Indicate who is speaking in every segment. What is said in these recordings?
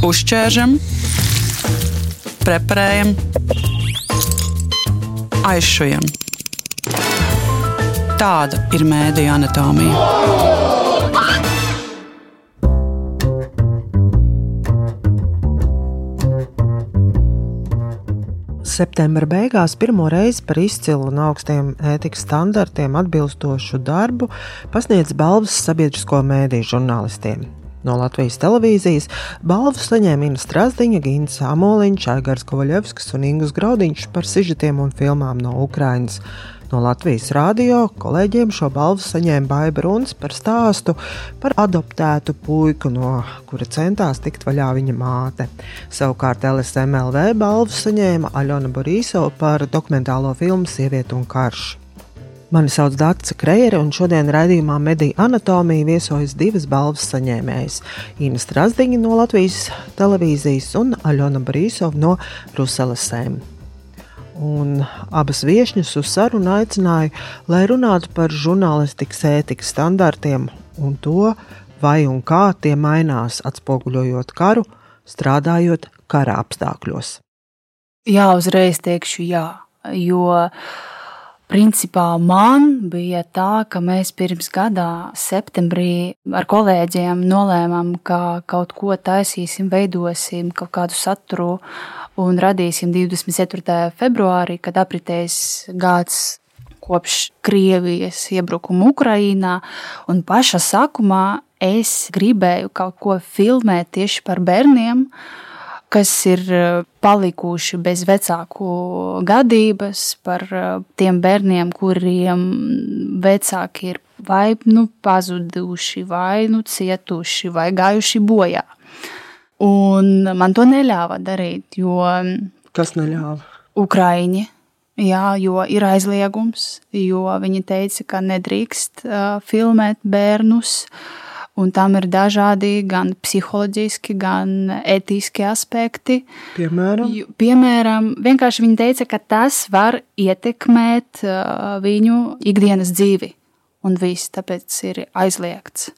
Speaker 1: Uzķēršam, preparējam, aizšujam. Tāda ir mēdīņa anatomija.
Speaker 2: Septembra beigās pirmo reizi par izcilu un augstiem ētikas standartiem atbilstošu darbu pasniedz balvas sabiedrisko mēdīju žurnālistiem. No Latvijas televīzijas balvu saņēma Inna Strasdiņa, Gins Amoliņš, Aigars Kovaļevskis un Ingus Graudiņš par sižetiem un filmām no Ukrainas. No Latvijas rādio kolēģiem šo balvu saņēma Baiba Runs par stāstu par adoptētu puiku, no kura centās tikt vaļā viņa māte. Savukārt LSMLV balvu saņēma Aļona Borisova par dokumentālo filmu Sieviete un karš. Mani sauc Dārsa Kreere, un šodien raidījumā Mediju anatomija viesojas divas balvas saņēmējas - Ina Strasdiņa no Latvijas televīzijas un Aļona Brīsova no Ruselasēm. Un abas viesņas uz sarunu aicināju, lai runātu par žurnālistikas ētikas standartiem un to, vai un kā tie mainās, atspoguļojot karu, strādājot kara apstākļos.
Speaker 3: Jā, uzreiz teikšu jā, jo Principā man bija tā, ka mēs pirms gadā, septembrī, ar kolēģiem nolēmām, ka kaut ko taisīsim, veidosim, kaut kādu saturu un radīsim 24. februārī, kad apritēs gads kopš Krievijas iebrukuma Ukrajinā. Un pašā sākumā es gribēju kaut ko filmēt tieši par bērniem kas ir eh, palikuši bez vecāku gadības, par eh, tiem bērniem, kuriem vecāki ir vai nu pazuduši, vai nu cietuši, vai gājuši bojā. Un man to neļāva darīt, jo.
Speaker 2: Kas neļāva?
Speaker 3: Ukraiņi. Jā, jo ir aizliegums, jo viņi teica, ka nedrīkst uh, filmēt bērnus. Uh, un tam ir dažādi gan psiholoģiski, gan etiski aspekti.
Speaker 2: Piemēram,
Speaker 3: Piemēram vienkārši viņi teica, ka tas var ietekmēt uh, viņu ikdienas dzīvi, un viss tāpēc ir aizliegts.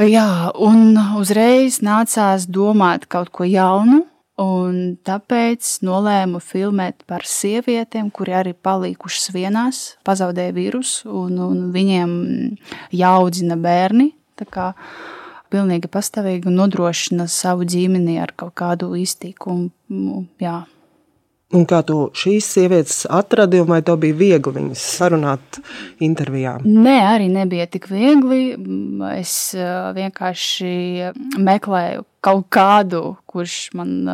Speaker 3: Jā, un uzreiz nācās domāt kaut ko jaunu, un tāpēc nolēmu filmēt par sievietēm, kuri arī palikušas vienās, pazaudēja vīrusu, un, un viņiem jāaudzina bērni. Pilnīgi pastāvīgi un nodrošina savu ģimeni ar kaut kādu iztīkumu. Jā.
Speaker 2: Un kā tu šīs sievietes atradi, vai tev bija viegli viņas sarunāt intervijā?
Speaker 3: Nē, arī nebija tik viegli. Es vienkārši meklēju kaut kādu, kurš man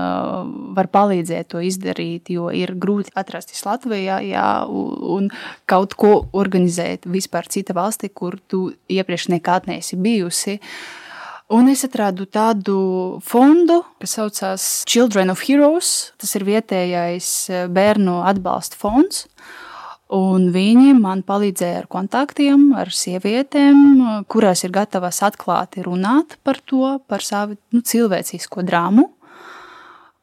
Speaker 3: var palīdzēt to izdarīt, jo ir grūti atrasties Latvijā jā, un kaut ko organizēt vispār cita valstī, kur tu iepriekš nekad neesi bijusi. Uh, Un es atradu tādu fondu, kas saucās Children of Heroes. Tas ir vietējais eh, bērnu atbalsta fonds. Un viņi man palīdzēja ar kontaktiem, ar sievietēm, kurās ir gatavas atklāti runāt par to, par savu nu, cilvēcisko drāmu,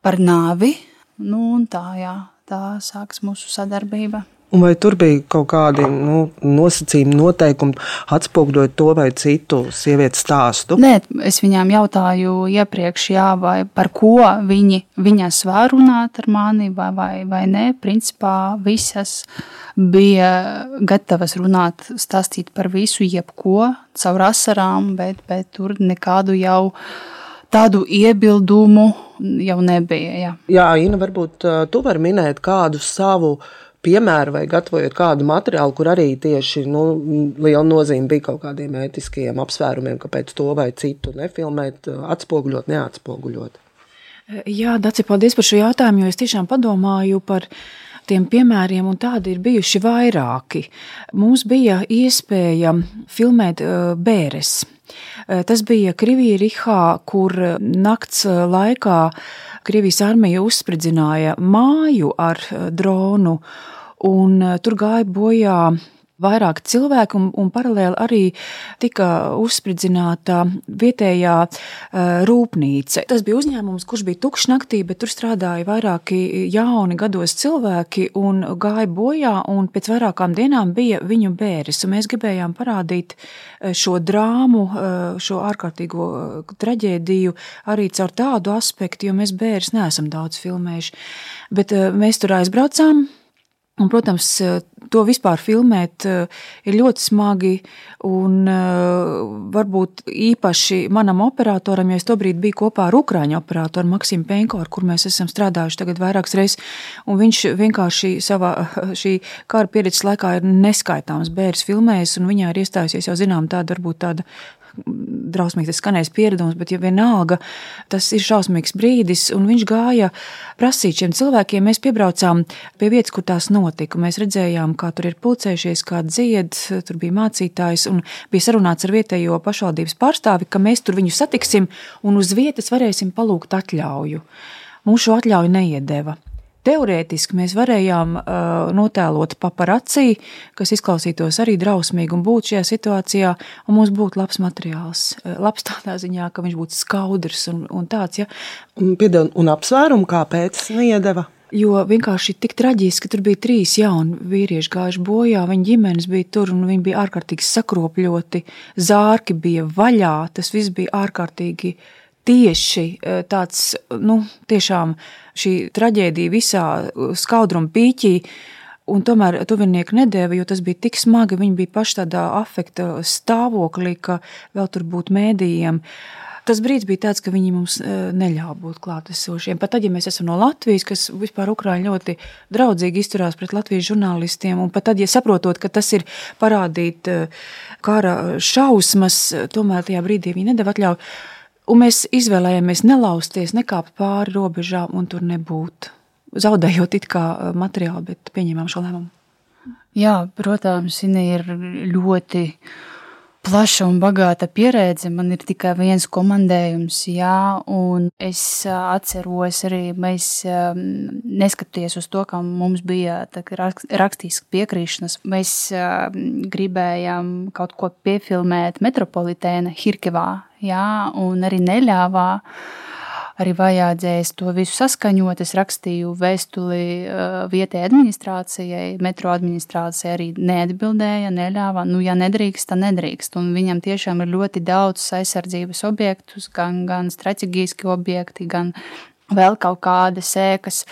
Speaker 3: par nāvi. Nu, tā, jā, tā sākas mūsu sadarbība.
Speaker 2: Un vai tur bija kaut kādi nu, nosacījumi, noteikumi, atspoguļot to vai citu sievietes stāstu?
Speaker 3: Nē, es viņām jautāju iepriekš, jā, vai par ko viņi, viņas var runāt ar mani, vai, vai, vai nē. Principā visas bija gatavas runāt, stāstīt par visu, jebko, caur asarām, bet, bet tur nekādu jau tādu iebildumu jau nebija. Jā,
Speaker 2: jā Ina, varbūt tu vari minēt kādu savu piemēru vai gatavojot kādu materiālu, kur arī tieši nu, liela nozīme bija kaut kādiem ētiskiem apsvērumiem, kāpēc to vai citu nefilmēt, atspoguļot, neatspoguļot.
Speaker 4: Jā, Daci, paldies par šo jautājumu, jo es tiešām padomāju par tiem piemēriem, un tādi ir bijuši vairāki. Mums bija iespēja filmēt bēres. Tas bija Krievijā, Rihā, kur nakts laikā Krievijas armija uzspridzināja māju ar dronu un eh, tur gāja bojā vairāk cilvēku, un, un paralēli arī tika uzspridzināta vietējā uh, rūpnīca. Tas bija uzņēmums, kurš bija tukšs naktī, bet tur strādāja vairāki jauni gados cilvēki un gāja bojā, un pēc vairākām dienām bija viņu bēris. Mēs gribējām parādīt šo drāmu, šo ārkārtīgo traģēdiju arī caur tādu aspektu, jo mēs bēris neesam daudz filmējuši. Bet mēs tur aizbraucām. Un, protams, to vispār filmēt ir ļoti smagi. Un varbūt īpaši manam operatoram, jo es tobrīd biju kopā ar Ukrāņu operatoru Maksimu Penko, ar kur mēs esam strādājuši tagad vairākas reizes. Un viņš vienkārši savā šī kara pieredzes laikā ir neskaitāms bērns filmējis, un viņā ir iestājusies jau zinām tāda varbūt tāda drausmīgs tas skanējis pieredums, bet ja vienalga tas ir šausmīgs brīdis, un viņš gāja prasīt šiem cilvēkiem. Mēs piebraucām pie vietas, kur tās notika. Mēs redzējām, kā tur ir pulcējušies, kā dzied, tur bija mācītājs, un bija sarunāts ar vietējo pašvaldības pārstāvi, ka mēs tur viņu satiksim un uz vietas varēsim palūgt atļauju. Šo atļauju neiedeva. Teorētiski mēs varējām uh, notēlot paparacī, kas izklausītos arī drausmīgi un būt šajā situācijā, un mums būtu labs materiāls. Uh, labs tādā ziņā, ka viņš būtu skaudrs un, un tāds. Ja.
Speaker 2: Piedod, un apsvērumu, kāpēc neiedeva?
Speaker 4: Jo vienkārši tik traģiski, ka tur bija trīs jauni vīrieši gājuši bojā, viņa ģimenes bija tur un viņi bija ārkārtīgi sakropļoti, zārki bija vaļā, tas viss bija ārkārtīgi tieši tāds, nu, tiešām šī traģēdija visā eh, skaudruma pīķī. Un tomēr tuvinieki nedēva, jo tas bija tik smagi. Viņi bija paši tādā afekta stāvoklī, ka vēl tur būtu mēdījiem. Tas brīdis bija tāds, ka viņi mums eh, neļāva būt klātesošiem. Pat tad, ja mēs esam no Latvijas, kas vispār Ukrāņi ļoti draudzīgi izturās pret Latvijas žurnālistiem, un pat tad, ja saprotot, ka tas ir parādīt kara šausmas, tomēr tajā brīdī viņi nedēva atļauju. Un mēs izvēlējāmies nelausties, nekāpt pāri robežām un tur nebūt. Zaudējot it kā eh, materiālu, bet pieņēmām šo lēmumu.
Speaker 3: Jā, protams, viņa ir ļoti plaša un bagāta pieredze. Man ir tikai viens komandējums, jā, un es atceros arī, mēs neskatoties uz to, ka mums bija rakstīskas piekrīšanas, mēs gribējām kaut ko piefilmēt Metropolitēna Hirkevā, jā, un arī neļāvā. Arī vajadzēs to visu saskaņot. Es rakstīju vēstuli uh, vietējai administrācijai, metro administrācija arī neatbildēja, neļāva. Nu, ja nedrīkst, tad nedrīkst. Un viņam tiešām ir ļoti daudz aizsardzības objektus, gan, gan strateģiski objekti, gan vēl kaut kādas sēkas.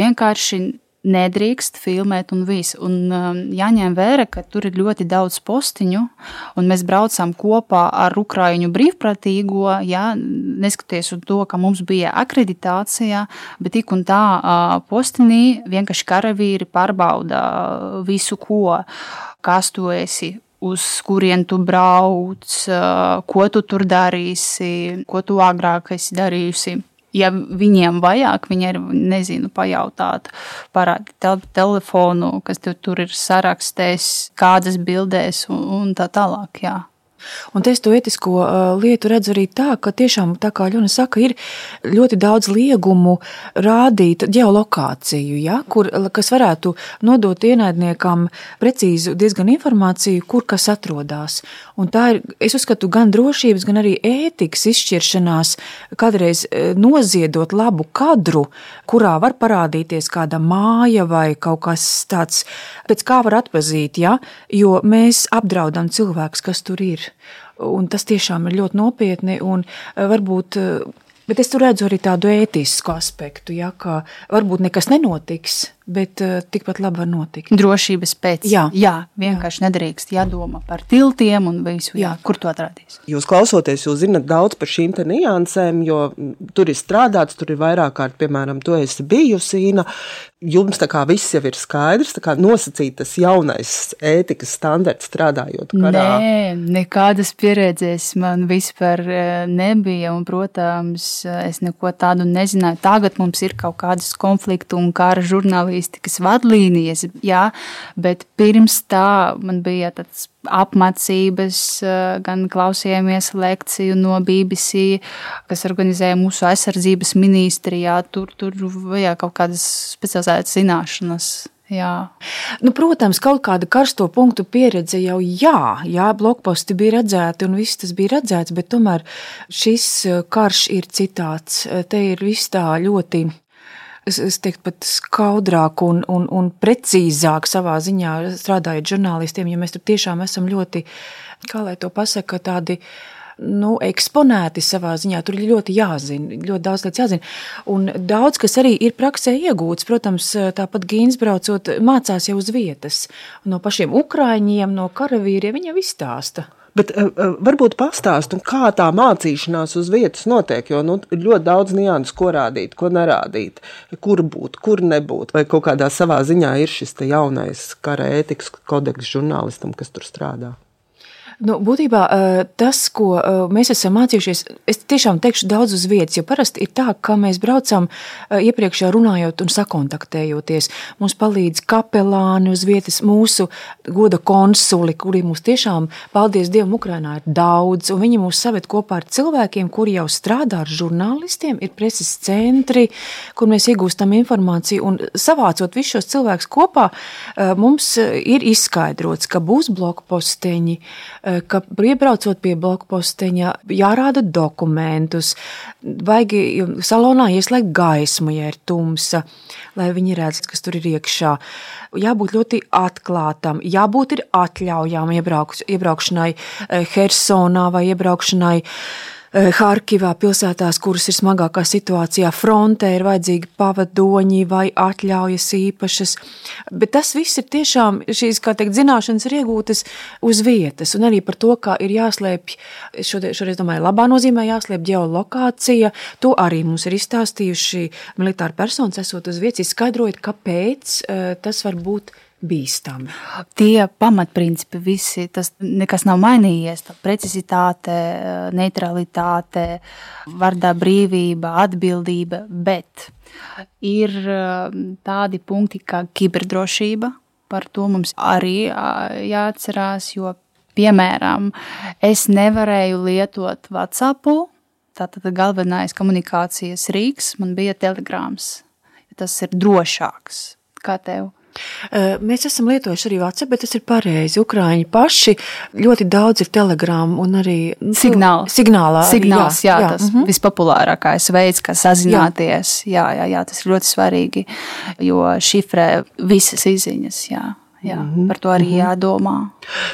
Speaker 3: Vienkārši nedrīkst filmēt un viss. Un um, jāņem vērā, ka tur ir ļoti daudz postiņu, un mēs braucām kopā ar Ukraiņu brīvprātīgo, jā, neskatoties uz to, ka mums bija akreditācija, bet tik un tā uh, postinī vienkārši karavīri pārbauda visu, ko, kas tu esi uz kurien tu brauc, uh, ko tu tur darīsi, ko tu agrāk esi darījusi ja viņiem vajag, viņi ir, nezinu, pajautāt, parādīt te telefonu, kas tur, tur ir sarakstēs, kādas bildēs un, un tā tālāk. Jā.
Speaker 4: Un es to etisko uh, lietu redzu arī tā, ka tiešām, tā kā Ļona saka, ir ļoti daudz liegumu rādīt geolokāciju, ja, kur, kas varētu nodot ienaidniekam precīzu diezgan informāciju, kur kas atrodas. Un tā ir, es uzskatu, gan drošības, gan arī ētikas izšķiršanās, kādreiz noziedot labu kadru, kurā var parādīties kāda māja vai kaut kas tāds, pēc kā var atpazīt, ja, jo mēs apdraudam cilvēkus, kas tur ir. Un tas tiešām ir ļoti nopietni. Un eh, varbūt, eh, bet es tur redzu arī tādu ētisku aspektu, ja, ka varbūt nekas nenotiks, bet uh, tikpat labi var notikt.
Speaker 3: Drošības pēc. Jā, jā vienkārši jā. nedrīkst jādomā par tiltiem un visu, jā. Jā, kur to atradīs.
Speaker 2: Jūs klausoties, jūs zinat daudz par šīm niansēm, jo tur ir strādāts, tur ir vairāk kārt, piemēram, tu esi bijusi, Ina. Jums tā kā viss jau ir skaidrs, tā kā nosacīt tas jaunais ētikas standarts strādājot karā.
Speaker 3: Nē, nekādas pieredzes man vispār nebija, un, protams, es neko tādu nezināju. Tagad mums ir kaut kādas konfliktu un kara žurnāli žurnālistikas vadlīnijas, jā, bet pirms tā man bija tāds apmācības, eh, gan klausījāmies lekciju no BBC, kas organizēja mūsu aizsardzības ministrijā. Tur tur vajag kaut kādas specializētas zināšanas. Jā.
Speaker 4: Nu, protams, kaut kāda karsto punktu pieredze jau jā, jā, blokposti bija redzēti un viss tas bija redzēts, bet tomēr šis eh, karš ir citāds. Eh, te ir viss tā ļoti. Es, es teiktu, pat skaudrāk un, un, un precīzāk savā ziņā strādājot žurnālistiem, ja mēs tur tiešām esam ļoti, kā lai to pasaka, tādi nu, eksponēti savā ziņā. Tur ir ļoti jāzina, ļoti daudz lietas jāzina. Un daudz, kas arī ir praksē iegūts, protams, tāpat Gīns braucot, mācās jau uz vietas. No pašiem ukrāņiem, no karavīriem viņa izstāsta.
Speaker 2: Bet uh, varbūt pastāstiet, kā tā mācīšanās uz vietas notiek. Jo nu, ļoti daudz nianses, ko rādīt, ko nerādīt, kur būt, kur nebūt. Vai kaut kādā savā ziņā ir šis jaunais kara ētikas kodeks žurnālistam, kas tur strādā.
Speaker 4: Nu, būtībā tas, ko mēs esam mācījušies, es tiešām teikšu daudz uz vietas, jo parasti ir tā, ka mēs braucam iepriekš jau runājot un sakontaktējoties. Mums palīdz kapelāni uz vietas, mūsu goda konsuli, kuri mums tiešām, paldies Dievam, Ukrainā ir daudz, un viņi mūs saved kopā ar cilvēkiem, kuri jau strādā ar žurnālistiem, ir preses centri, kur mēs iegūstam informāciju, un savācot visus šos cilvēkus kopā, mums ir izskaidrots, ka būs blokposteņi, Eh, ka iebraucot pie blokposteņa, jārāda dokumentus, vajag salonā ieslēgt gaismu, ja ir tumsa, lai viņi redz, kas tur ir iekšā. Jābūt ļoti atklātam, jābūt ir atļaujām iebraukš, iebraukšanai eh, Hersonā vai iebraukšanai Eh, Harkivā, pilsētās, kuras ir smagākā situācijā, frontē ir vajadzīgi pavadoņi vai atļaujas īpašas. Bet tas viss ir tiešām šīs, kā teikt, zināšanas ir iegūtas uz vietas, un arī par to, kā ir jāslēpj, šodien, šoreiz domāju, labā nozīmē jāslēpj ģeolokācija. To arī mums ir izstāstījuši militāri personas, esot uz vietas, izskaidrojot, kāpēc eh, tas var būt bīstami.
Speaker 3: Tie pamatprincipi visi, tas nekas nav mainījies. Tā precizitāte, neutralitāte, vārdā brīvība, atbildība, bet ir um, tādi punkti kā kiberdrošība. Par to mums arī jāatcerās, jo, piemēram, es nevarēju lietot WhatsApp. Tātad galvenais komunikācijas rīks man bija telegrāms. Tas ir drošāks. Kā tev?
Speaker 4: Mēs esam lietojuši arī WhatsApp, bet tas ir pareizi. Ukrāņi paši ļoti daudz ir telegrāmu un arī
Speaker 3: nu, Signāl.
Speaker 4: signālā.
Speaker 3: Signāls, jā, jā, jā tas mm -hmm. vispopulārākais veids, kā sazināties. Jā. jā, jā, jā, tas ir ļoti svarīgi, jo šifrē visas izziņas. Jā. Jā, mm -hmm. Par to arī mm -hmm. jādomā.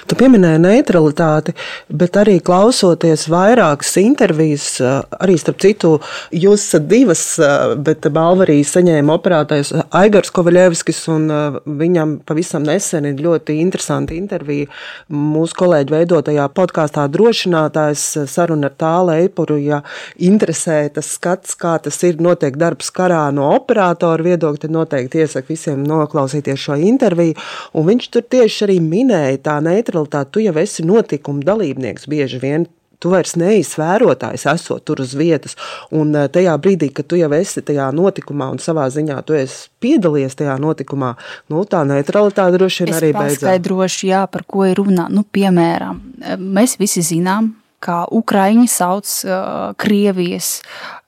Speaker 2: Tu pieminēji neutralitāti, bet arī klausoties vairākas intervijas, eh, arī starp citu, jūs esat divas, eh, bet balvu arī saņēma operētājs Aigars Kovaļevskis, un eh, viņam pavisam nesen ir ļoti interesanti intervija mūsu kolēģi veidotajā podkāstā drošinātājs saruna ar tālu eipuru, ja interesē tas skats, kā tas ir notiek darbs karā no operātora viedokļa, tad noteikti iesaku visiem noklausīties šo interviju. Un viņš tur tieši arī minēja tā neutralitāti. Tu jau esi notikuma dalībnieks bieži vien. Tu vairs neesi vērotājs, esot tur uz vietas. Un eh, tajā brīdī, kad tu jau esi tajā notikumā un savā ziņā tu esi piedalījies tajā notikumā, nu, tā neutralitāte droši vien es arī beidzās.
Speaker 3: Paskaidrošu, jā, par ko ir runa. Nu, piemēram, mēs visi zinām, kā Ukraiņi sauc uh, Krievijas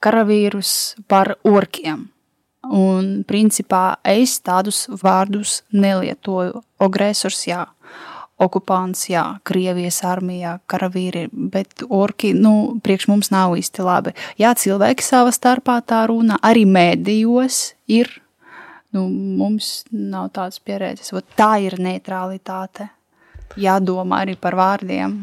Speaker 3: karavīrus par orkiem. Un, principā, es tādus vārdus nelietoju. Agresors, jā, okupants, jā, Krievijas armijā, karavīri, bet orki, nu, priekš mums nav īsti labi. Jā, cilvēki savā starpā tā runā, arī mēdījos ir. Nu, mums nav tādas pieredzes. Tā ir neutralitāte. Jādomā arī par vārdiem.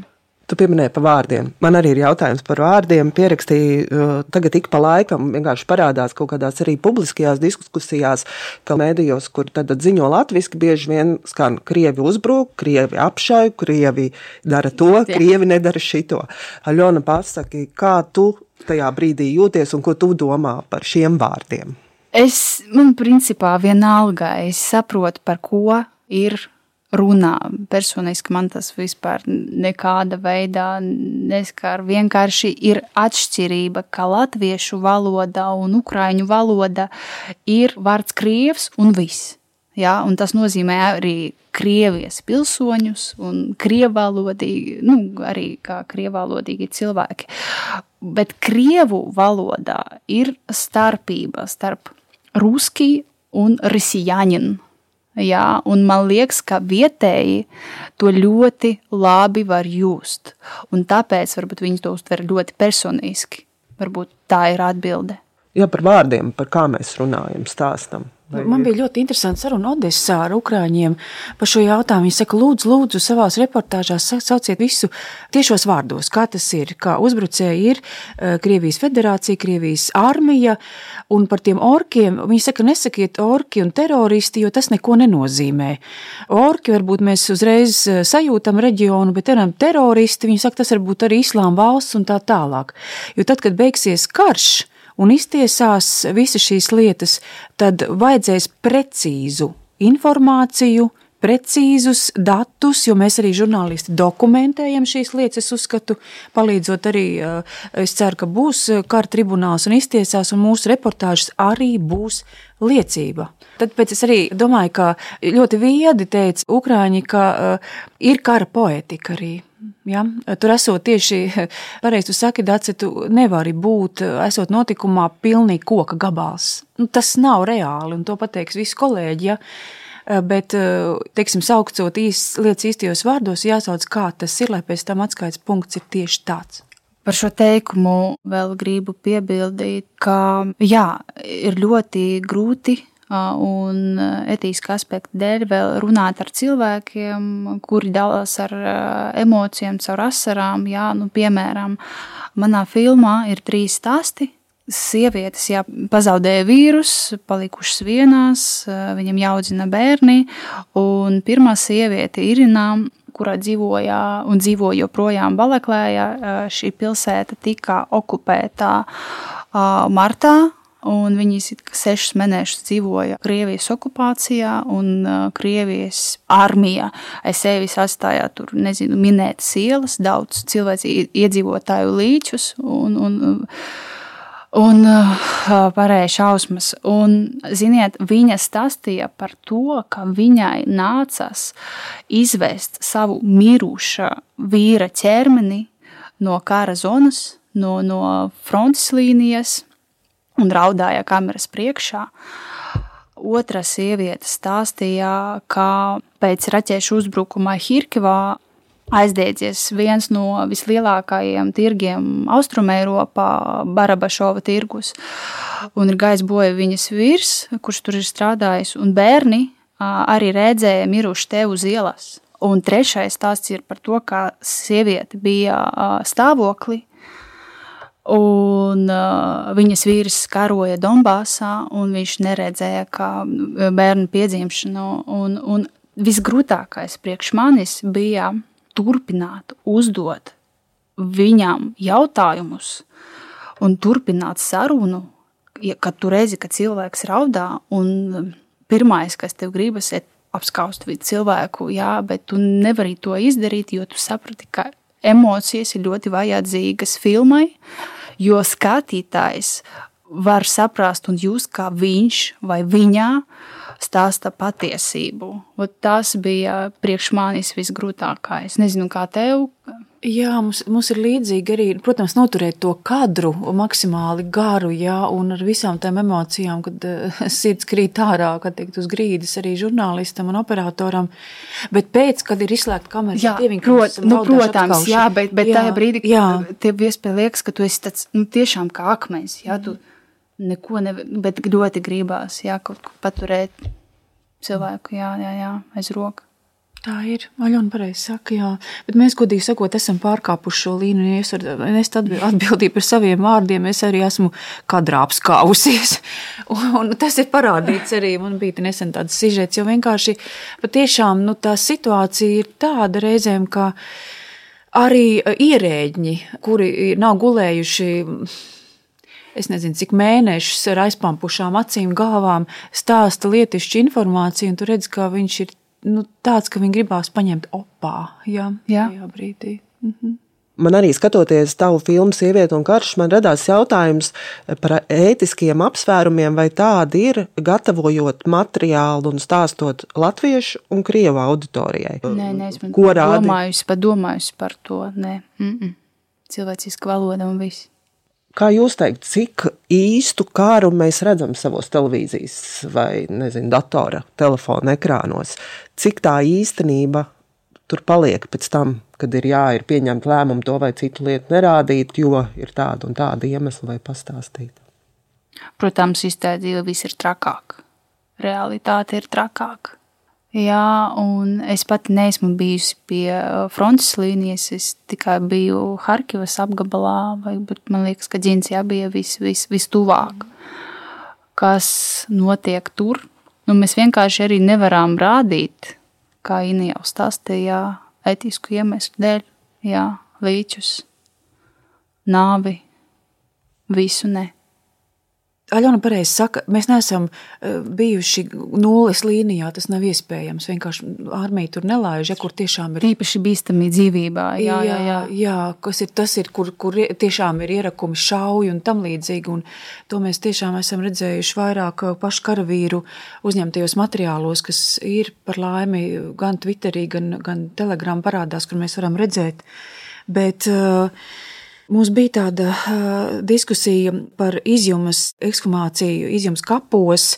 Speaker 2: Tu pieminēji par vārdiem. Man arī ir jautājums par vārdiem. Pierakstīju, uh, tagad ik pa laikam vienkārši parādās kaut kādās arī publiskajās diskusijās, ka mēdījos, kur tad ziņo latviski, bieži vien skan krievi uzbruk, krievi apšauj, krievi dara to, krievi nedara šito. Aļona pasaki, kā tu tajā brīdī jūties un ko tu domā par šiem vārdiem?
Speaker 3: Es, man principā vienalga, es saprotu, par ko ir runā. Personiski man tas vispār nekāda veidā neskar. Vienkārši ir atšķirība, ka latviešu valoda un ukraiņu valoda ir vārds krievs un viss. Ja, un tas nozīmē arī Krievijas pilsoņus un krievalodīgi, nu, arī kā krievalodīgi cilvēki. Bet krievu valodā ir starpība starp ruski un risijanin Jā, un man liekas, ka vietēji to ļoti labi var just. Un tāpēc varbūt viņi to uztver ļoti personiski. Varbūt tā ir atbilde.
Speaker 2: Jā, par vārdiem, par kā mēs runājam, stāstam.
Speaker 4: Vai Man bija ļoti interesanti saruna Odessā ar Ukrāņiem par šo jautājumu. Viņi saka, lūdzu, lūdzu, savās reportāžās sauciet visu tiešos vārdos, kā tas ir, kā uzbrucēji ir eh, Krievijas federācija, Krievijas armija, un par tiem orkiem. Viņi saka, nesakiet orki un teroristi, jo tas neko nenozīmē. Orki varbūt mēs uzreiz eh, sajūtam reģionu, bet teram teroristi, viņi saka, tas varbūt arī islām valsts un tā tālāk. Jo tad, kad beigsies karš, un iztiesās visas šīs lietas, tad vajadzēs precīzu informāciju, precīzus datus, jo mēs arī žurnālisti dokumentējam šīs lietas. Es uzskatu, palīdzot arī, eh, es ceru, ka būs kara tribunāls un iztiesās, un mūsu reportāžas arī būs liecība. Tad es arī domāju, ka ļoti viedi teica Ukrāņi, ka uh, ir kara poetika arī. Ja? Tur esot tieši pareizi, tu saki, Daci, tu nevari būt, esot notikumā, pilnīgi koka gabals. Nu, tas nav reāli, un to pateiks visi kolēģi. Ja? Bet, teiksim, saucot īs, lietas īstajos vārdos, jāsauc, kā tas ir, lai pēc tam atskaites punkts ir tieši tāds.
Speaker 3: Par šo teikumu vēl gribu piebildīt, ka jā, ir ļoti grūti un etiskā aspekta dēļ vēl runāt ar cilvēkiem, kuri dalās ar emocijām, caur asarām. Jā, nu, piemēram, manā filmā ir trīs stāsti. Sievietes jā, pazaudēja vīrusu, palikušas vienās, viņam jāaudzina bērni. Pirmā sieviete, Irina, kurā dzīvoja un dzīvo joprojām Balaklējā, šī pilsēta tika okupēta martā Un viņi sešus mēnešus dzīvoja Krievijas okupācijā, un Krievijas armija aiz sevis atstāja tur, nezinu, minētas ielas, daudz cilvēku iedzīvotāju līčus un, un, un pārējais šausmas. Un, ziniet, viņa stāstīja par to, ka viņai nācās izvest savu miruša vīra ķermeni no kara zonas, no, no frontes līnijas un raudāja kameras priekšā. Otra sieviete stāstīja, ka pēc raķešu uzbrukuma Hirkivā aizdiedzies viens no vislielākajiem tirgiem Austrumēropā, Barabašova tirgus, un ir gājis bojā viņas vīrs, kurš tur ir strādājis, un bērni arī redzēja miruši te uz ielas. Un trešais stāsts ir par to, ka sieviete bija stāvoklī, Un uh, viņas vīrs karoja Donbāzā, un viņš neredzēja, kā bērnu piedzimšanu. Un, un visgrūtākais priekš manis bija turpināt uzdot viņam jautājumus un turpināt sarunu, kad tu redzi, ka cilvēks raudā, pirmais, kas tev gribas, ir apskaust cilvēku, jā, bet tu nevari to izdarīt, jo tu saprati, ka emocijas ir ļoti vajadzīgas filmai. Uh, jo skatītājs var saprast un just, kā viņš vai viņa stāsta patiesību. Un tas bija priekš manis visgrūtākais. Es nezinu, kā tev.
Speaker 4: Jā, mums, mums ir līdzīgi arī, protams, noturēt to kadru maksimāli garu, jā, un ar visām tām emocijām, kad uh, sirds krīt ārā, kad teikt uz grīdas arī žurnālistam un operatoram. Bet pēc, kad ir izslēgta kamera,
Speaker 3: jā, tie viņi, prot, nu, protams, atkauši. jā, bet, bet jā, tajā brīdī, kad tev iespēja liekas, ka tu esi tāds, nu, tiešām kā akmens, jā, tu neko ne, bet ļoti gribās, jā, kaut ko paturēt cilvēku, jā, jā, jā, aiz roka.
Speaker 4: Tā ir. Aļona pareizi saka, jā. Bet mēs, godīgi sakot, esam pārkāpuši šo līniju. Es varu nest atbildību par saviem vārdiem. Es arī esmu kadrā apskāvusies. Un, un tas ir parādīts arī. Man bija nesen tāds sižets, jo vienkārši patiešām nu, tā situācija ir tāda reizēm, ka arī ierēģi, kuri nav gulējuši es nezinu, cik mēnešus ar aizpampušām acīm, galvām stāsta lietišķu informāciju, un tu redz, ka viņš ir nu, tāds, ka viņi gribās paņemt opā jā, jā. tajā brīdī. Mhm.
Speaker 2: Man arī skatoties tavu filmu Sieviete un karš, man radās jautājums par ētiskiem apsvērumiem, vai tādi ir gatavojot materiālu un stāstot latviešu un krievu auditorijai.
Speaker 3: Nē, nē, es domājusi, padomājusi par to. Nē. Mm -mm. Cilvēciska valoda un viss.
Speaker 2: Kā jūs teikt, cik īstu kāru mēs redzam savos televīzijas vai, nezinu, datora, telefona ekrānos? Cik tā īstenība tur paliek pēc tam, kad ir jā, ir pieņemt lēmumu to vai citu lietu nerādīt, jo ir tāda un tāda iemesla vai pastāstīt?
Speaker 3: Protams, iztēdzība viss ir trakāk. Realitāte ir trakāka. Jā, un es pat neesmu bijusi pie uh, frontes līnijas. Es tikai biju Harkivas apgabalā, vai man liekas, ka Džins bija vis, vis, vistuvāk. Kas notiek tur? Nu, mēs vienkārši arī nevaram rādīt, kā Inija jau stāstīja, etisku iemeslu dēļ, jā, līčus, nāvi, visu ne.
Speaker 4: Aļona pareizi saka, mēs neesam eh, bijuši nulles līnijā. Tas nav iespējams. Vienkārši armija tur nelaiž, ja kur tiešām ir
Speaker 3: īpaši bīstami dzīvībā. Jā, jā, jā.
Speaker 4: jā kas ir tas, ir, kur, kur tiešām ir ierakumi, šauji un tam līdzīgi. Un to mēs tiešām esam redzējuši vairāk eh, pašu karavīru uzņemtajos materiālos, kas ir par laimi gan Twitterī, gan, gan Telegram parādās, kur mēs varam redzēt. Bet, uh, Mums bija tāda diskusija par izjumas ekshumāciju, izjumas kapos,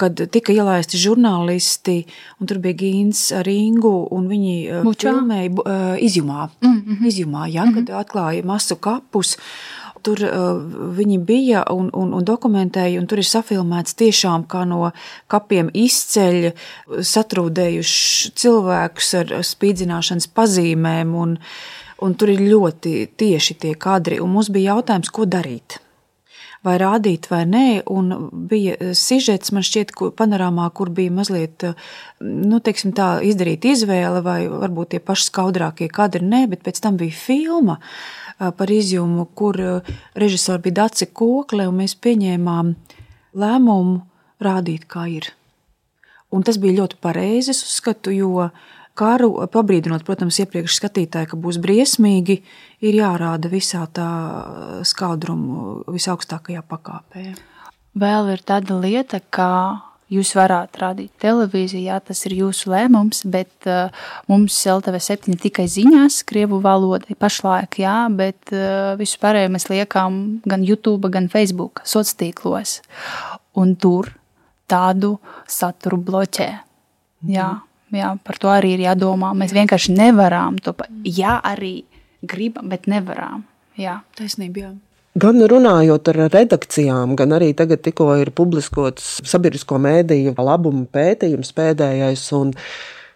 Speaker 4: kad tika ielaisti žurnālisti, un tur bija Gīns ar Ingu, un viņi uh, filmēja izjumā, mm -hmm. izjumā ja, mm -hmm. kad atklāja masu kapus tur uh, viņi bija un, un, un dokumentēja, un tur ir safilmēts tiešām kā no kapiem izceļ satrūdējuši cilvēkus ar spīdzināšanas pazīmēm. Un, un tur ir ļoti tieši tie kadri, un mums bija jautājums, ko darīt. Vai rādīt, vai nē, un bija sižets, man šķiet, kur, panorāmā, kur bija mazliet, nu, teiksim tā, izdarīt izvēle, vai varbūt tie paši skaudrākie kadri, nē, bet pēc tam bija filma par izjumu, kur režisori bija Daci Kokle, un mēs pieņēmām lēmumu rādīt, kā ir. Un tas bija ļoti pareizi, es uzskatu, jo karu, pabrīdinot, protams, iepriekš skatītāju, ka būs briesmīgi, ir jārāda visā tā skaudrumu visaugstākajā pakāpē.
Speaker 3: Vēl ir tāda lieta, ka jūs varat rādīt televīziju, jā, tas ir jūsu lēmums, bet uh, mums LTV7 tikai ziņās, krievu valoda pašlaik, jā, bet uh, visu pārējo mēs liekam gan YouTube, gan Facebook sociālos tīklos. Un tur tādu saturu bloķē. Jā. Mm. Jā, par to arī ir jādomā. Mēs vienkārši nevaram to pateikt. Jā, arī gribam, bet nevaram. Jā,
Speaker 4: taisnība. Jā.
Speaker 2: Gan runājot ar redakcijām, gan arī tagad tikko ir publiskots sabiedrisko mēdīju labumu pētījums pēdējais.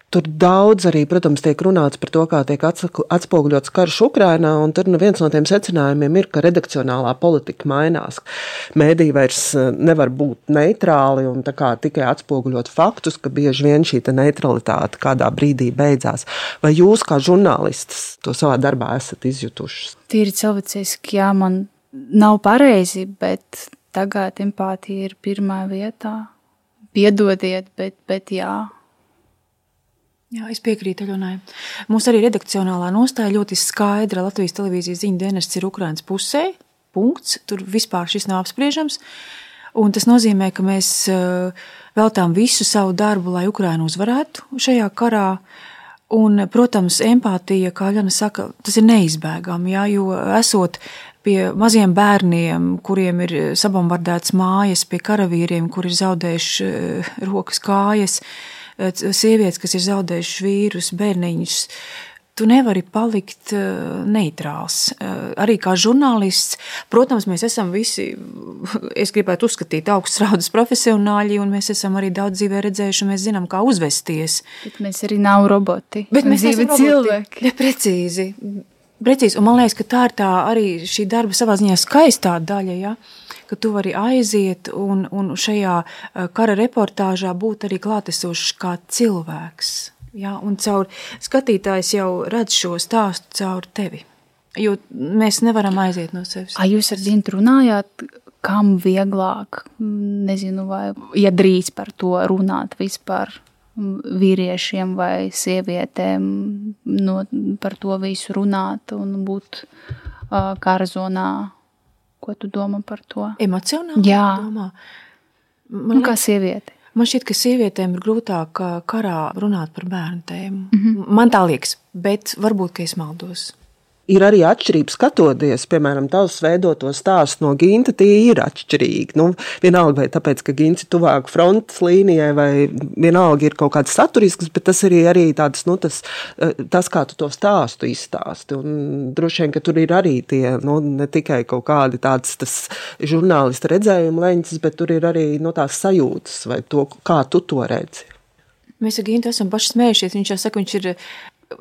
Speaker 2: Tur daudz arī, protams, tiek runāts par to, kā tiek atspoguļots karš Ukrainā, un tur nu viens no tiem secinājumiem ir, ka redakcionālā politika mainās. Mēdī vairs e, nevar būt neitrāli un tikai atspoguļot faktus, ka bieži vien šī neutralitāte kādā brīdī beidzās. Vai jūs, kā žurnālists, to savā darbā esat izjutuši?
Speaker 3: Tīri cilvēciski, jā, man nav pareizi, bet tagad empātija ir pirmā vietā. Piedodiet, bet, bet jā
Speaker 4: Jā, es piekrītu Aļonai. Mums arī redakcionālā nostāja ļoti skaidra. Latvijas televīzijas ziņu dienests ir Ukraiņas pusē. Punkts. Tur vispār šis nav apspriežams. Un tas nozīmē, ka mēs eh, veltām visu savu darbu, lai Ukraiņu uzvarētu šajā karā. Un, protams, empātija, kā Jānis saka, tas ir neizbēgami. Jā, jo esot pie maziem bērniem, kuriem ir sabombardēts mājas, pie karavīriem, kuri ir zaudējuši eh, rokas, kājas, Eh, sievietes, kas ir zaudējušas vīrus, bērniņus. Tu nevari palikt eh, neitrāls. Eh, arī kā žurnālists, protams, mēs esam visi, es gribētu uzskatīt, augsts raudas profesionāļi, un mēs esam arī daudz dzīvē redzējuši, mēs zinām, kā uzvesties.
Speaker 3: Bet mēs arī nav roboti.
Speaker 4: Bet mēs esam cilvēki. Ja, precīzi. Precīzi, un man liekas, ka tā ir tā arī šī darba savā ziņā skaistā daļa. Ja? ka tu vari aiziet un, un šajā eh, kara reportāžā būt arī klātesošs kā cilvēks. Ja? Un caur skatītājs jau redz šo stāstu caur tevi. Jo mēs nevaram aiziet no sevis.
Speaker 3: A jūs ar Zintu runājāt, kam vieglāk, nezinu, vai ja drīz par to runāt vispār vīriešiem vai sievietēm, no, par to visu runāt un būt uh, kara zonā Ko tu domā par to?
Speaker 4: Emocionāli?
Speaker 3: Jā, domā. Man, nu, kā sieviete.
Speaker 4: Man šķiet, ka sievietēm ir grūtāk karā runāt par bērnu tēmu. Mm -hmm. Man tā liekas, bet varbūt es maldos.
Speaker 2: Ir arī atšķirības skatoties, piemēram, tavs veidoto stāstu no Ginta, tie ir atšķirīgi. Nu, vienalga, vai tāpēc, ka Gints ir tuvāk frontes līnijai, vai vienalga ir kaut kāds saturisks, bet tas arī, arī tāds, nu, tas, eh, tas, kā tu to stāstu izstāsti. Un droši vien, ka tur ir arī tie, nu, ne tikai kaut kādi tāds tas žurnālista redzējuma leņķis, bet tur ir arī, nu, tās sajūtas vai to, kā tu to redzi.
Speaker 4: Mēs ar Gintu esam paši smējušies. Viņš jau saka, viņš ir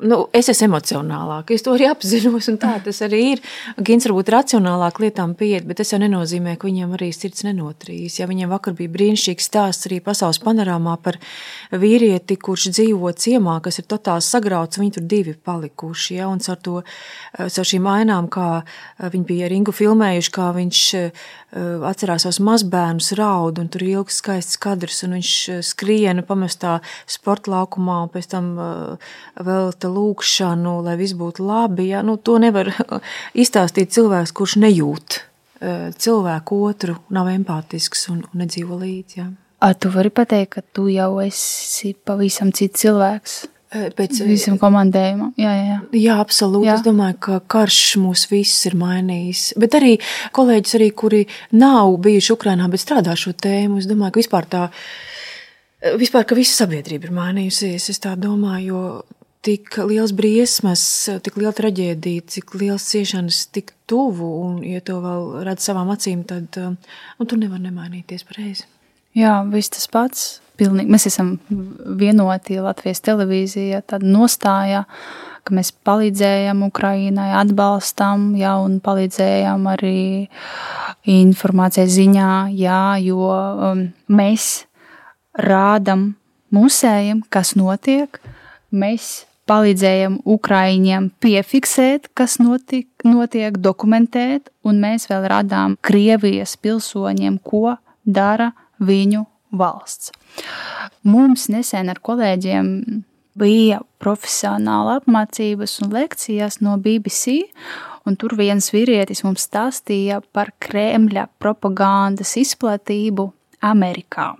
Speaker 4: nu, es esmu emocionālāk, es to arī apzinos, un tā tas arī ir. Gins varbūt racionālāk lietām pieiet, bet tas jau nenozīmē, ka viņiem arī sirds nenotrīs. Ja viņiem vakar bija brīnišķīgs stāsts arī pasaules panorāmā par vīrieti, kurš dzīvo ciemā, kas ir totāli sagrauts, viņi tur divi palikuši, ja, un ar to, ar šīm ainām, kā viņi bija ar Ingu filmējuši, kā viņš atcerās savus mazbērnus raud, un tur ir ilgs skaists kadrs, un viņš skriena pamestā sporta laukumā, un pēc tam vēl velta lūkšanu, lai viss būtu labi. Ja? Nu, to nevar izstāstīt cilvēks, kurš nejūt e, cilvēku otru, nav empātisks un, un nedzīvo līdzi. Ja?
Speaker 3: A, tu vari pateikt, ka tu jau esi pavisam cits cilvēks.
Speaker 4: E, pēc
Speaker 3: visam komandējumam. Jā, jā, jā.
Speaker 4: jā absolūti. Jā. Es domāju, ka karš mūs visus ir mainījis. Bet arī kolēģis, arī, kuri nav bijuši Ukrajinā, bet strādā šo tēmu, es domāju, ka vispār tā. Vispār, ka visa sabiedrība ir mainījusies, es tā domāju, jo tik liels briesmas, tik liela traģēdija, cik liels ciešanas tik tuvu, un, ja to vēl redz savām acīm, tad nu, tur nevar nemainīties pareizi.
Speaker 3: Jā, viss tas pats. Pilnīgi. Mēs esam vienoti Latvijas televīzijā, tad nostājā, ka mēs palīdzējam Ukrainai, atbalstam, jā, un palīdzējam arī informācijas ziņā, jā, jo um, mēs rādam musējiem, kas notiek, mēs palīdzējam Ukraiņiem piefiksēt, kas notik, notiek, dokumentēt, un mēs vēl radām Krievijas pilsoņiem, ko dara viņu valsts. Mums nesen ar kolēģiem bija profesionāla apmācības un lekcijas no BBC, un tur viens vīrietis mums stāstīja par Kremļa propagandas izplatību Amerikā.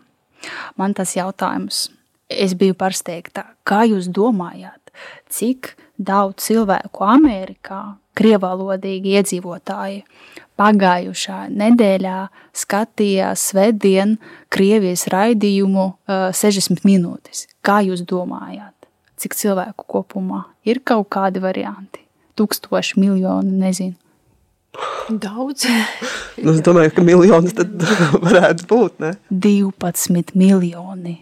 Speaker 3: Man tas jautājums. Es biju pārsteigta, kā jūs domājat, cik daudz cilvēku Amerikā, krievalodīgi iedzīvotāji, pagājušā nedēļā skatījās svētdien Krievijas raidījumu uh, 60 minūtes. Kā jūs domājat, cik cilvēku kopumā ir kaut kādi varianti? Tūkstoši, miljoni, nezinu.
Speaker 4: Daudz.
Speaker 2: nu, es domāju, ka miljonus tad varētu būt. Ne?
Speaker 3: 12 miljoni.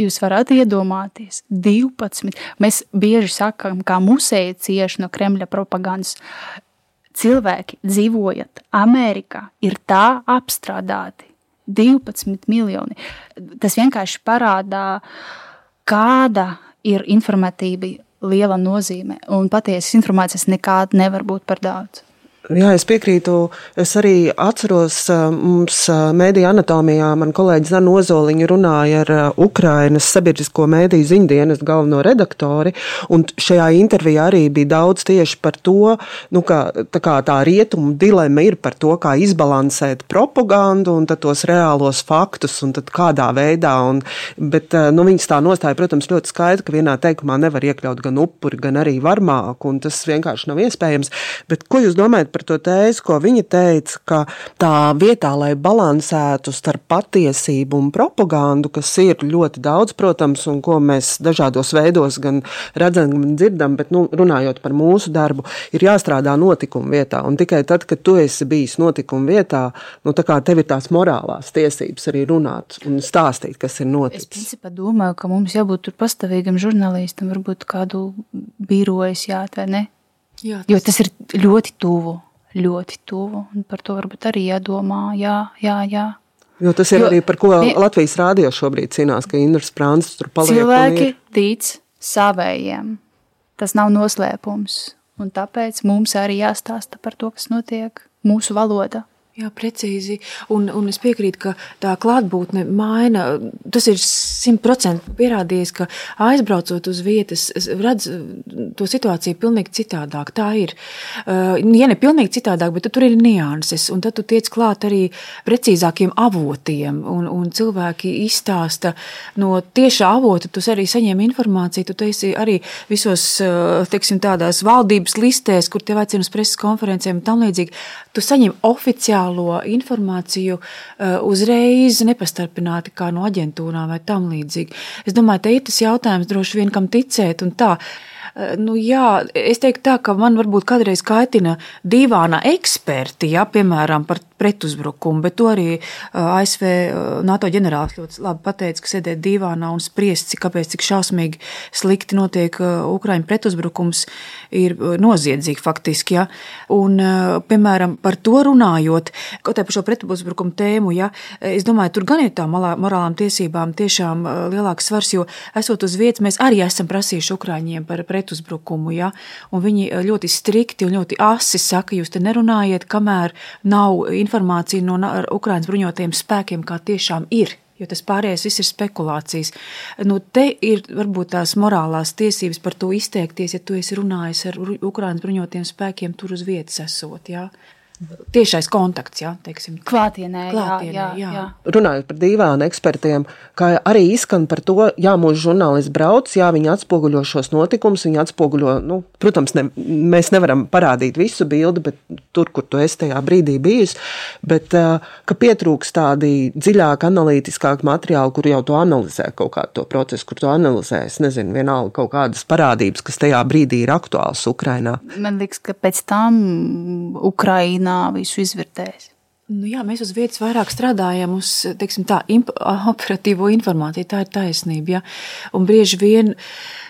Speaker 3: Jūs varat iedomāties, 12. Mēs bieži sakām, ka musēji cieši no Kremļa propagandas. Cilvēki dzīvojot Amerikā, ir tā apstrādāti. 12 miljoni. Tas vienkārši parādā, kāda ir informatīva liela nozīme. Un patiesas informācijas nekāda nevar būt par daudz.
Speaker 2: Jā, es piekrītu. Es arī atceros, mums mēdīņu anatomijā man kolēģis Zana Ozoliņa runāja ar Ukrainas sabiedrisko mēdīju ziņdienas galveno redaktori, šajā intervijā arī bija daudz tieši par to, nu, ka tā, kā tā rietumu dilema ir par to, kā izbalansēt propagandu un tos reālos faktus un kādā veidā. Un, bet nu, viņas tā nostāja, protams, ļoti skaidra, ka vienā teikumā nevar iekļaut gan upuri, gan arī varmāku, un tas vienkārši nav iespējams. Bet ko jūs domājat? Par to tēzi, ko viņa teica, ka tā vietā, lai balansētu starp patiesību un propagandu, kas ir ļoti daudz, protams, un ko mēs dažādos veidos gan redzam, gan dzirdam, bet nu, runājot par mūsu darbu, ir jāstrādā notikuma vietā. Un tikai tad, kad tu esi bijis notikuma vietā, nu, tev ir tās morālās tiesības arī runāt un stāstīt, kas ir noticis.
Speaker 3: Es principā domāju, ka mums jābūt pastāvīgam žurnālistam, varbūt kādu birojas jāatver? Jā, tas... Jo tas ir ļoti tuvu, ļoti tuvu. Par to varbūt arī jādomā. Jā, jā, jā.
Speaker 2: Jo tas ir jo, arī par ko ja, Latvijas rādio šobrīd cīnās, ka Indras Prāns tur paliek.
Speaker 3: Cilvēki tic savējiem. Tas nav noslēpums. Un tāpēc mums arī jāstāsta par to, kas notiek mūsu valodā.
Speaker 4: Jā, precīzi. Un, un es piekrītu, ka tā klātbūtne maina. Tas ir simtprocentīgi pierādījies, ka aizbraucot uz vietas, redz to situāciju pilnīgi citādāk. Tā ir. Uh, ja ne pilnīgi citādāk, bet tur ir nianses. Un tad tu tiec klāt arī precīzākiem avotiem. Un, un cilvēki izstāsta no tiešā avota. Tu arī saņem informāciju. Tu esi arī visos, uh, teiksim, tādās valdības listēs, kur te aicina uz preses konferencēm un tam līdzīgi. Tu saņem oficiāli reālo informāciju uh, uzreiz nepastarpināti kā no aģentūrām vai tam līdzīgi. Es domāju, te ir tas jautājums droši vien, kam ticēt un tā. Uh, nu, jā, es teiktu tā, ka man varbūt kādreiz kaitina divāna eksperti, ja, piemēram, par pretuzbrukumu, bet to arī ASV NATO ģenerālis ļoti labi pateica, ka sēdēt divānā un spriest, cik, kāpēc tik šausmīgi slikti notiek Ukraiņu pretuzbrukums, ir noziedzīgi faktiski. Ja? Un, piemēram, par to runājot, kaut arī par šo pretuzbrukumu tēmu, ja, es domāju, tur gan ir tā morālām tiesībām tiešām lielāks svars, jo esot uz vietas, mēs arī esam prasījuši Ukraiņiem par pretuzbrukumu, ja? un viņi ļoti strikti un ļoti asi saka, jūs te nerunājiet, kamēr nav informācija no Ukraiņas bruņotajiem spēkiem, kā tiešām ir. Jo tas pārējais viss ir spekulācijas. Nu, te ir varbūt tās morālās tiesības par to izteikties, ja tu esi runājis ar Ukraiņas bruņotajiem spēkiem tur uz vietas esot. Jā tiešais kontakts, jā, teiksim.
Speaker 3: Klātienē, Klātienē jā, jā, jā.
Speaker 2: Runājot par divām ekspertiem, kā arī izskan par to, jā, mūsu žurnālisti brauc, jā, viņi atspoguļo šos notikumus, viņi atspoguļo, nu, protams, ne, mēs nevaram parādīt visu bildi, bet tur, kur tu esi tajā brīdī bijis, bet ka pietrūks tādi dziļāk analītiskāk materiāli, kur jau tu analizē kaut kādu to procesu, kur tu analizē, es nezinu, vienalga kaut kādas parādības, kas tajā brīdī ir aktuāls Ukrainā.
Speaker 3: Man liekas, ka pēc tam Ukraina visu izvērtējis?
Speaker 4: Nu jā, mēs uz vietas vairāk strādājam uz teiksim, tā, operatīvo informāciju. Tā ir taisnība. Ja? Un bieži vien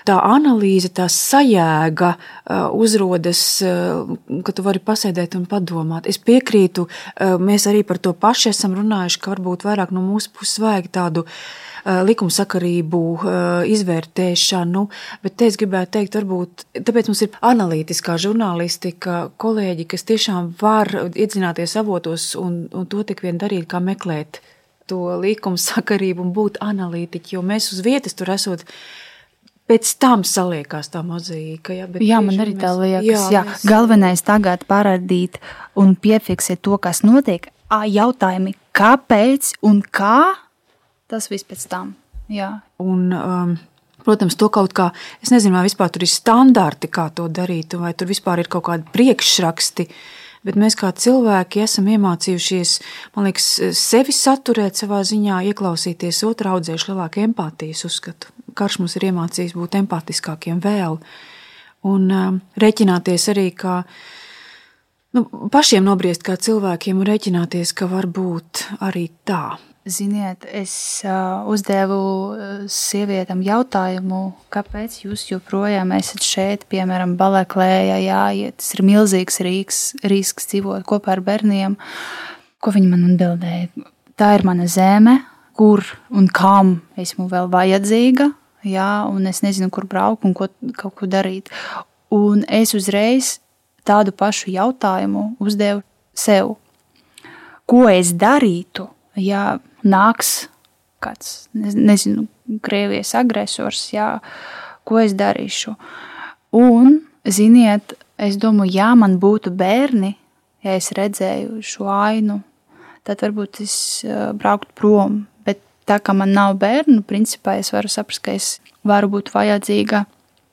Speaker 4: tā analīze, tā sajēga uh, uzrodas, uh, ka tu vari pasēdēt un padomāt. Es piekrītu, uh, mēs arī par to paši esam runājuši, ka varbūt vairāk no mūsu puses vajag tādu likumsakarību izvērtēšanu, bet te es gribētu teikt, varbūt tāpēc mums ir analītiskā žurnālistika kolēģi, kas tiešām var iedzināties avotos un, un to tik vien darīt, kā meklēt to likumsakarību un būt analītiķi, jo mēs uz vietas tur esot pēc tam saliekās tā mozaīka.
Speaker 3: Ja, jā, man arī tā liekas. Jā, jā. Mēs... Galvenais tagad parādīt un piefiksēt to, kas notiek. Jautājumi, kāpēc un kā tas viss pēc tam. Jā.
Speaker 4: Un, um, Protams, to kaut kā, es nezinu, vai vispār tur ir standarti, kā to darīt, vai tur vispār ir kaut kādi priekšraksti. Bet mēs kā cilvēki esam iemācījušies, man liekas, sevi saturēt savā ziņā, ieklausīties otrā audzēšu lielāku empātijas uzskatu. Karš mums ir iemācījis būt empātiskākiem vēl. Un um, reķināties arī, kā nu, pašiem nobriest kā cilvēkiem un reķināties, ka var būt arī tā.
Speaker 3: Ziniet, es uh, uzdevu sievietēm jautājumu, kāpēc jūs joprojām esat šeit, piemēram, Balaklējā, jā, ja tas ir milzīgs rīks, risks dzīvot kopā ar bērniem. Ko viņi man atbildēja? Tā ir mana zeme, kur un kam esmu vēl vajadzīga, jā, un es nezinu, kur braukt un ko, kaut ko darīt. Un es uzreiz tādu pašu jautājumu uzdevu sev. Ko es darītu, ja nāks kāds, nezinu, Krievijas agresors, jā, ko es darīšu. Un, ziniet, es domāju, ja man būtu bērni, ja es redzēju šo ainu, tad varbūt es brauktu prom. Bet tā kā man nav bērnu, principā es varu saprast, ka es varu būt vajadzīga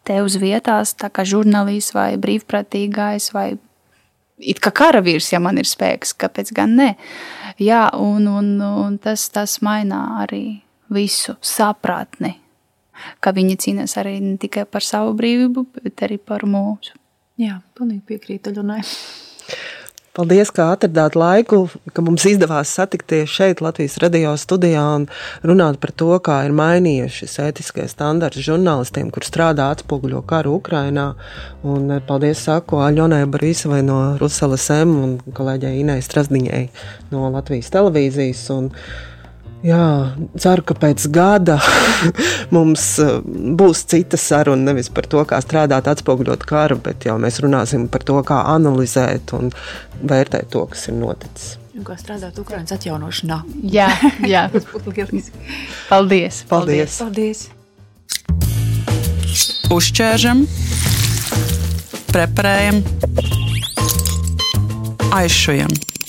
Speaker 3: te uz vietās, tā kā žurnālists vai brīvprātīgais vai it kā karavīrs, ja man ir spēks, kāpēc gan ne? Uh, Jā, un, un, un tas, tas maina arī visu sapratni, ka viņi cīnās arī ne tikai par savu brīvību, bet arī par mūsu.
Speaker 4: Jā, pilnīgi piekrītu Ļunai.
Speaker 2: Paldies, ka atradāt laiku, ka mums izdevās satikties šeit, Latvijas radio studijā, un runāt par to, kā ir mainījušies ētiskais standarts žurnālistiem, kur strādā atspoguļo karu Ukrainā. Un eh, paldies saku Aļonai Barisovai no Ruselas M un kolēģei Inai Strasdiņai no Latvijas televīzijas. Un, Jā, ceru, ka pēc gada mums uh, būs cita saruna nevis par to, kā strādāt, atspoguļot karu, bet jau mēs runāsim par to, kā analizēt un vērtēt to, kas ir noticis.
Speaker 4: Un kā strādāt Ukraiņas atjaunošanā?
Speaker 3: Jā, jā.
Speaker 4: tas būtu lieliski.
Speaker 3: Paldies!
Speaker 2: Paldies!
Speaker 4: paldies. paldies.
Speaker 1: Uzķēršam, preparējam, aizšujam!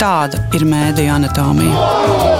Speaker 1: Tāda ir mēdīņu anatomija.